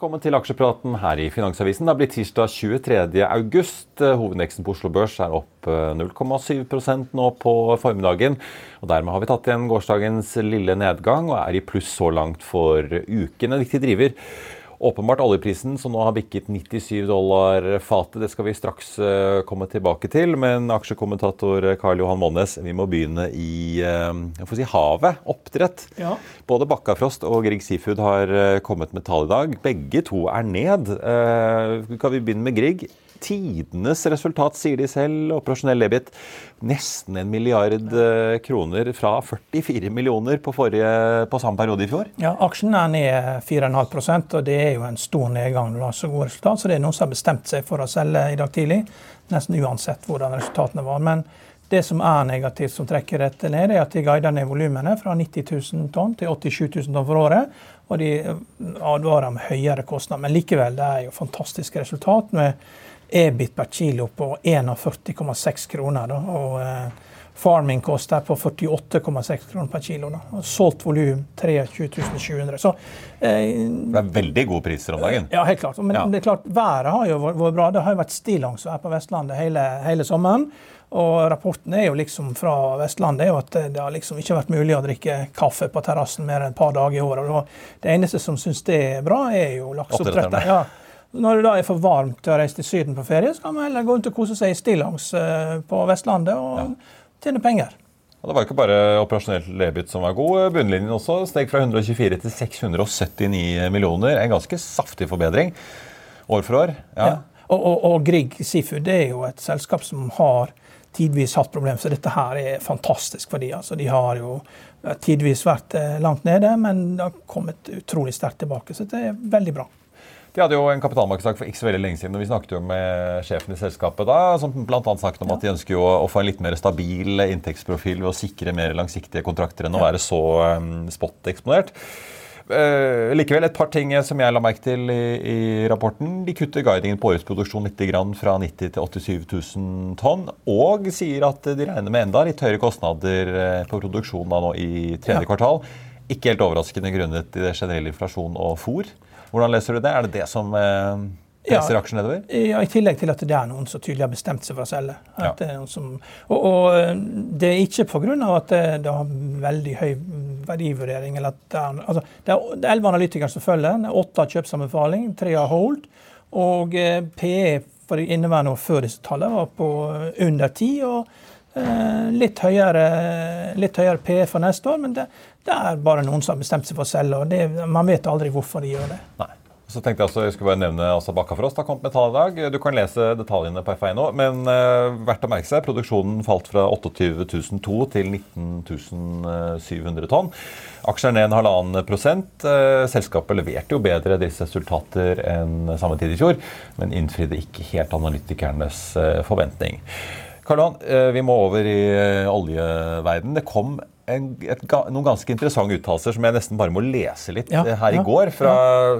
Velkommen til aksjepraten her i Finansavisen. Det har blitt tirsdag 23. august. Hovedindeksen på Oslo Børs er opp 0,7% nå på formiddagen. Og Dermed har vi tatt igjen gårsdagens lille nedgang og er i pluss så langt for uken. En viktig driver Åpenbart oljeprisen som nå har bikket 97 dollar fatet. Det skal vi straks uh, komme tilbake til. Men aksjekommentator Karl Johan Månes, vi må begynne i uh, si, havet. Oppdrett. Ja. Både Bakkafrost og Grieg Seafood har kommet med tall i dag. Begge to er ned. kan vi begynne med Grieg? Tidenes resultat, sier de selv. Operasjonell EBIT nesten en milliard eh, kroner fra 44 millioner på, forrige, på samme periode i fjor. Ja, Aksjen er ned 4,5% og det er jo en stor nedgang når du har så gode resultat. Så det er noen som har bestemt seg for å selge i dag tidlig, nesten uansett hvordan resultatene var. Men det som er negativt som trekker dette ned, er at de guider ned volumene fra 90 000 tonn til 87 000 tonn for året. Og de advarer om høyere kostnader. Men likevel, det er jo fantastiske resultat. med EBIT per kilo på 41,6 kroner. Da, og eh, farming koster på 48,6 kroner per kilo. Da, og solgt volum 23 700. Så, eh, det er veldig gode priser om dagen? Ja, helt klart. Men ja. det er klart, været har jo vært bra. Det har jo vært stillongs her på Vestlandet hele, hele, sommeren. Og rapporten er jo liksom fra Vestlandet er jo at det har liksom ikke vært mulig å drikke kaffe på terrassen mer enn et par dager i året. Det eneste som syns det er bra, er jo lakseoppdretterne. Ja. Når det da er for varmt til å reise til Syden på ferie, så kan man heller gå rundt og kose seg stillongs eh, på Vestlandet og ja. tjene penger. Og det var ikke bare operasjonelt lebit som var god. Bunnlinjen også steg fra 124 til 679 millioner. En ganske saftig forbedring år for år. Ja. ja. Og, og, og, Grieg Seafood det er jo et selskap som har tidvis hatt problemer, så dette her er fantastisk for de. Altså, de har jo tidvis vært eh, langt nede, men det har kommet utrolig sterkt tilbake. Så det er veldig bra. De hadde jo en kapitalmarkedsdag for ikke så veldig lenge siden. og Vi snakket jo med sjefen i selskapet da, som bl.a. snakket om at de ønsker jo å få en litt mer stabil inntektsprofil ved å sikre mer langsiktige kontrakter enn å være så um, spot-eksponert. Uh, likevel et par ting som jeg la merke til i, i rapporten. De kutter guidingen på årets produksjon litt grann, fra 90 til 87 000 tonn. Og sier at de regner med enda litt høyere kostnader uh, på produksjonen nå i tredje ja. kvartal. Ikke helt overraskende grunnet i det generelle inflasjon og fôr. Hvordan leser du det? Er det det som eh, presser ja, aksjen nedover? Ja, I tillegg til at det er noen som tydelig har bestemt seg for å selge. Ja. Det som, og, og, eh, det er ikke pga. at det, det, har veldig høy verdivurdering. eller at Det er, altså, det er elleve analytikere som følger. Åtte har kjøpsanbefaling, tre har hold. Og eh, PE for inneværende år før disse tallene var på eh, under ti. og eh, litt høyere, litt høyere PE for neste år, men det, det er bare noen som har bestemt seg for å selge. og det, Man vet aldri hvorfor de gjør det. Nei. Så tenkte Jeg også, jeg skulle bare nevne altså Bakkafrost har kommet med tall i dag. Du kan lese detaljene på FI nå. Men uh, verdt å merke seg, produksjonen falt fra 28.002 til 19.700 tonn. Aksjer ned en halvannen prosent. Uh, selskapet leverte jo bedre disse resultater enn samme tid i fjor, men innfridde ikke helt analytikernes uh, forventning. Karl Johan, vi må over i oljeverden. Det kom en, et, noen ganske interessante uttalelser som jeg nesten bare må lese litt ja, her i går fra,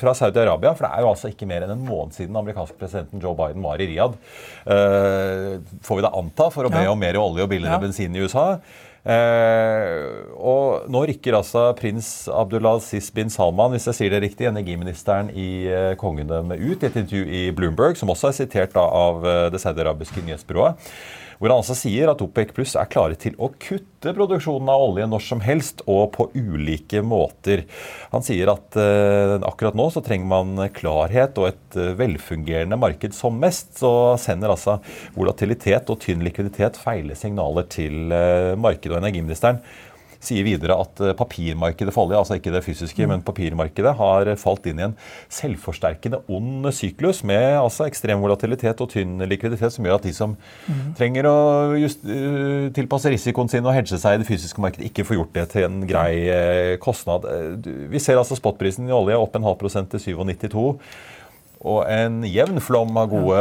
fra Saudi-Arabia. For det er jo altså ikke mer enn en måned siden den amerikanske presidenten Joe Biden var i Riyadh. Uh, får vi da anta, for å be om mer olje og billigere bensin i USA. Uh, og nå rykker altså prins Abdulaziz bin Salman, hvis jeg sier det riktig, energiministeren i uh, kongedømmet ut i et intervju i Bloomberg, som også er sitert da, av det saudiarabiske nyhetsbyrået. Hvor han altså sier at OPEC pluss er klare til å kutte produksjonen av olje når som helst og på ulike måter. Han sier at uh, akkurat nå så trenger man klarhet og et uh, velfungerende marked som mest. Så sender altså volatilitet og tynn likviditet feile signaler til uh, markedet og energiministeren sier videre at eh, papirmarkedet for olje, altså ikke det fysiske, mm. men papirmarkedet, har falt inn i en selvforsterkende ond syklus med altså ekstrem volatilitet og tynn likviditet, som gjør at de som mm. trenger å just, uh, tilpasse risikoen sin og hedge seg i det fysiske markedet, ikke får gjort det til en grei uh, kostnad. Vi ser altså spotprisen i olje opp en halv prosent til 97,2. Og en jevn flom av gode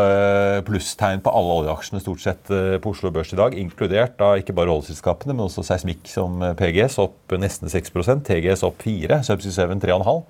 plusstegn på alle oljeaksjene stort sett eh, på Oslo Børs i dag, inkludert da ikke bare oljeselskapene, men også seismikk som eh, PGS opp nesten 6% TGS opp 4 Subsea 7 3,5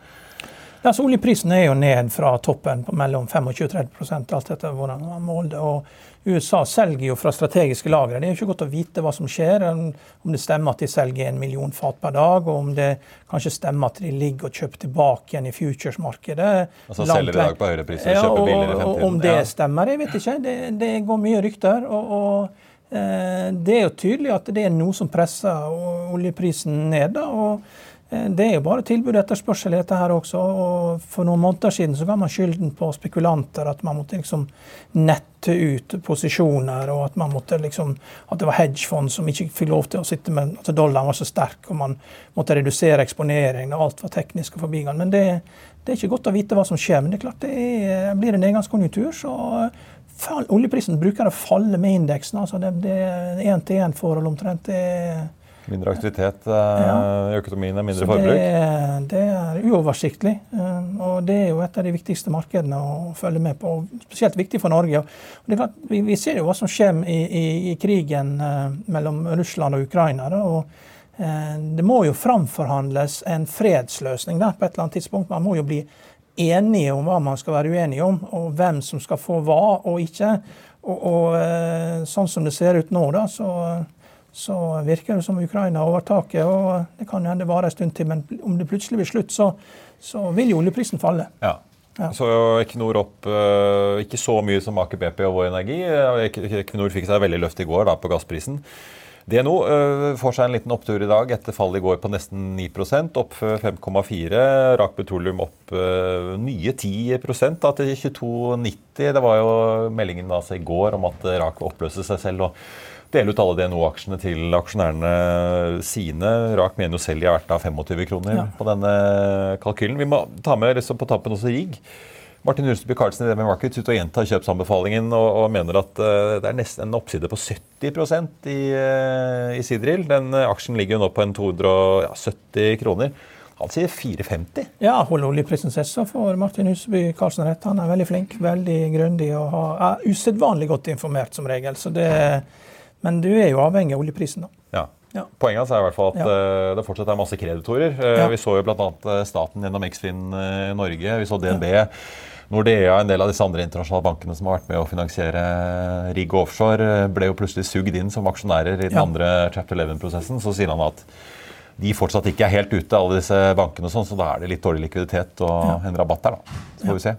ja, så Oljeprisen er jo ned fra toppen på mellom 25 og 30 alt etter hvordan man måler det. Og USA selger jo fra strategiske lagre. Det er jo ikke godt å vite hva som skjer. Om det stemmer at de selger en million fat per dag, og om det kanskje stemmer at de ligger og kjøper tilbake igjen i futures-markedet. Altså selger i dag på høyere priser og kjøper billigere i fremtiden. Og om det stemmer, jeg vet ikke. Det, det går mye rykter. og, og eh, det er jo tydelig at det er noe som presser oljeprisen ned. da, og det er jo bare tilbud og etterspørsel dette her også. og For noen måneder siden så ga man skylden på spekulanter. At man måtte liksom nette ut posisjoner, og at, man måtte liksom, at det var hedgefond som ikke fikk lov til å sitte med at dollaren var så sterk og man måtte redusere eksponeringen. og Alt var teknisk og forbigående. Men det, det, er ikke godt å vite hva som skjer. Men det er klart det er, blir en nedgangskonjunktur, så fall, oljeprisen bruker å falle med indeksen. altså Det er én-til-én-forhold omtrent. det er Mindre aktivitet eh, i økonomien er mindre forbruk? Det, det, er uoversiktlig. Eh, og det er jo et av de viktigste markedene å følge med på. og Spesielt viktig for Norge. Klart, vi, vi, ser jo hva som skjer i, i, i krigen eh, mellom Russland og Ukraina. Da, og det må jo framforhandles en fredsløsning da, på et eller annet tidspunkt. Man må jo bli enige om hva man skal være uenige om, og hvem som skal få hva og ikke. Og, og sånn som det ser ut nå, da, så så virker det som Ukraina har overtaket. og Det kan hende vare en stund til, men om det plutselig blir slutt, så, så vil jo oljeprisen falle. Ja. Ja. Så Equinor opp uh, ikke så mye som Aker BP og Vår Energi. Equinor fikk seg veldig løft i går da, på gassprisen. DNO uh, får seg en liten opptur i dag etter fallet i går på nesten 9% opp 5,4 Rak Petroleum opp nye 10 da, til 22,90. Det var jo meldingen altså, i går om at Rak oppløste seg selv. og dele ut alle DNO-aksjene til aksjonærene sine. Rak mener jo selv de har vært av 25 kroner ja. på denne kalkylen. Vi må ta med liksom på tappen også RIG. Martin Hursteby Karlsen i DB Markets ut og gjentar kjøpsanbefalingen og, og, mener at uh, det er nesten en oppside på 70 i, uh, i Sidril. Den uh, aksjen ligger jo nå på en 270 kroner. Han sier 4,50. Ja, holder så får Martin Huseby Karlsen rett. Han er veldig flink, veldig grundig og er usedvanlig godt informert som regel. Så det, men du er jo avhengig av oljeprisen, da. Ja. Ja. Poenget er i hvert fall at ja. uh, det fortsatt er masse kreditorer. Uh, ja. Vi så jo bl.a. Uh, staten gjennom Eksfin Norge. Vi så DNB. Nordea, en del av disse andre internasjonale bankene som har vært med å finansiere Rigg Offshore, ble jo plutselig sugd inn som aksjonærer i den andre chapter 11-prosessen. Så sier han at de fortsatt ikke er helt ute, alle disse bankene, og sånn, så da er det litt dårlig likviditet og en rabatt der. da. Så får vi se.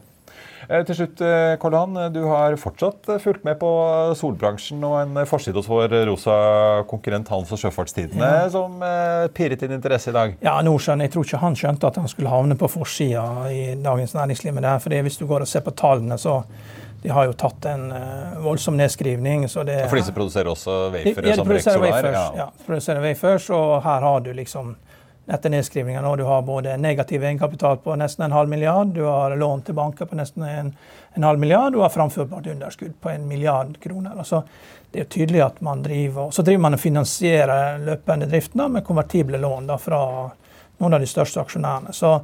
Eh, til slutt, eh, Karl du har fortsatt eh, fulgt med på solbransjen og en forside hos vår rosa konkurrent Hans og Sjøfartstidene ja. som pirret din interesse i dag. Ja, Nordsjøen, Jeg tror ikke han skjønte at han skulle havne på forsida i Dagens Næringsliv med det. for Hvis du går og ser på tallene, så de har jo tatt en voldsom nedskrivning. Så det, for disse produserer også wafere ja, de produserer wafers. Ja, ja, produserer wafers, og her har du liksom etter nedskrivninger nå. Du har både negativ egenkapital på nesten en halv milliard, du har lån til banker på nesten en, en halv milliard, du har framførbart underskudd på en milliard kroner. Altså, det er tydelig at man driver Så driver man og finansierer løpende driften med konvertible lån da, fra noen av de største aksjonærene. Så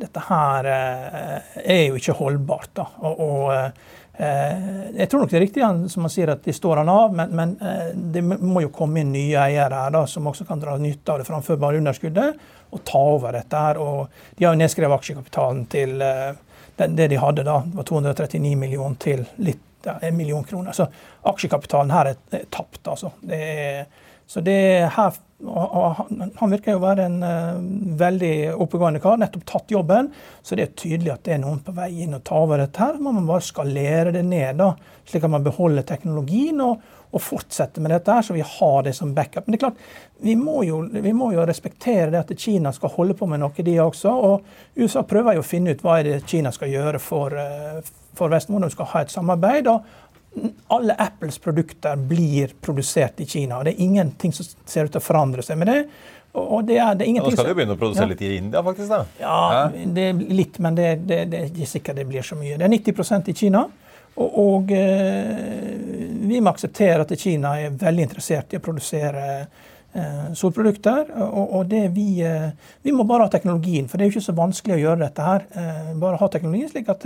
dette her eh, er jo ikke holdbart. da, og, og eh, jeg tror nok det er riktig som man sier at de står han av, men, men eh, det må jo komme inn nye eiere her da, som også kan dra nytte av det framførbare underskuddet og ta over dette. her, og De har jo nedskrevet aksjekapitalen til det de hadde da, det var 239 millioner til litt ja, en million kroner. Så aksjekapitalen her er, er tapt. altså. Det er Så det her Han virker jo være en uh, veldig oppegående kar, nettopp tatt jobben. Så det er tydelig at det er noen på vei inn og ta over dette. her, Man må bare skalere det ned, da, slik at man beholder teknologien. og, og fortsetter med dette, her, så vi har det som backup. Men det er klart, vi må, jo, vi må jo respektere det at Kina skal holde på med noe, de også. Og USA prøver jo å finne ut hva er det Kina skal gjøre for, for Vesten, hvordan de skal ha et samarbeid. og alle Apples produkter blir produsert i Kina. og Det er ingenting som ser ut til å forandre seg med det. Og det er, det er Nå skal de begynne å produsere ja. litt i India, faktisk? da. Ja, ja. Det er litt, men det, det, det, er ikke sikkert det blir så mye. Det er 90% i Kina. Og, og eh, vi må akseptere at Kina er veldig interessert i å produsere Eh, solprodukter. Og, vi, eh, vi må bare ha teknologien, for det er jo ikke så vanskelig å gjøre dette her. Eh, bare ha teknologien slik at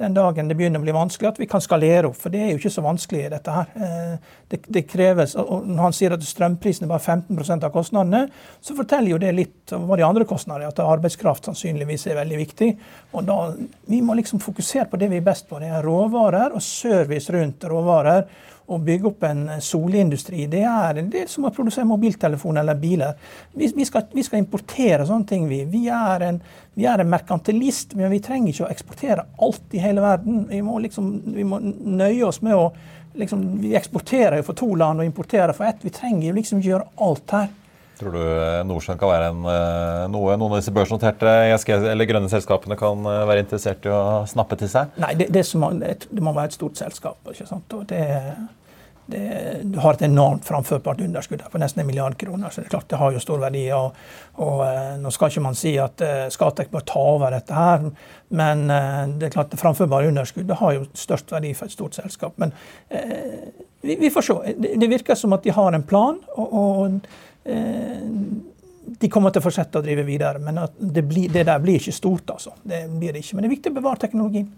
den dagen det begynner å bli vanskelig, at vi kan skalere opp. For det er jo ikke så vanskelig, dette her. Det, det kreves, og Når han sier at strømprisen er bare 15% av kostnadene, så forteller jo det litt om hva de andre kostnadene er. At arbeidskraft sannsynligvis er veldig viktig. Og da, Vi må liksom fokusere på det vi er best på. Det er råvarer og service rundt råvarer å bygge opp en solindustri, det er det som å produsere mobiltelefoner eller biler. Vi, vi, skal, vi skal, importere sånne ting, vi. Vi er, en, vi er en merkantilist, men vi trenger ikke å eksportere alt i hele verden. Vi må, liksom, vi må nøye oss med å liksom, Vi eksporterer jo for to land og importerer for ett. Vi trenger jo liksom gjøre alt her. Tror du eh, kan være en, eh, noe noen av disse børsnoterte ESG eller grønne selskapene kan eh, være interessert i å snappe til seg? Nei, det, det, må, det må, være et stort selskap. ikke sant? Og det, det, du har et enormt framførbart underskudd på nesten en milliard kroner. så Det er klart det har jo stor verdi. og, og Nå skal ikke man si at Skatek bør ta over dette, her, men det er klart det framførbare underskuddet har jo størst verdi for et stort selskap. Men eh, vi, vi, får se. Det, det, virker som at de har en plan. og, og de kommer til å fortsette å drive videre, men det, blir, det, der blir ikke stort. altså. Det blir det ikke, Men det er viktig å bevare teknologien.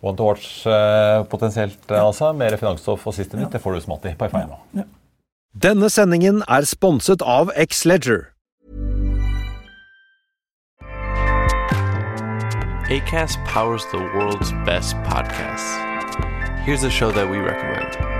One to watch eh, potensielt, ja. altså. Mer finansstoff og siste nytt, ja. det får du som alltid på F1 nå. Ja. Denne sendingen er sponset av X-Leger. ACAST powers the world's best podcasts. Here's a show that we recommend.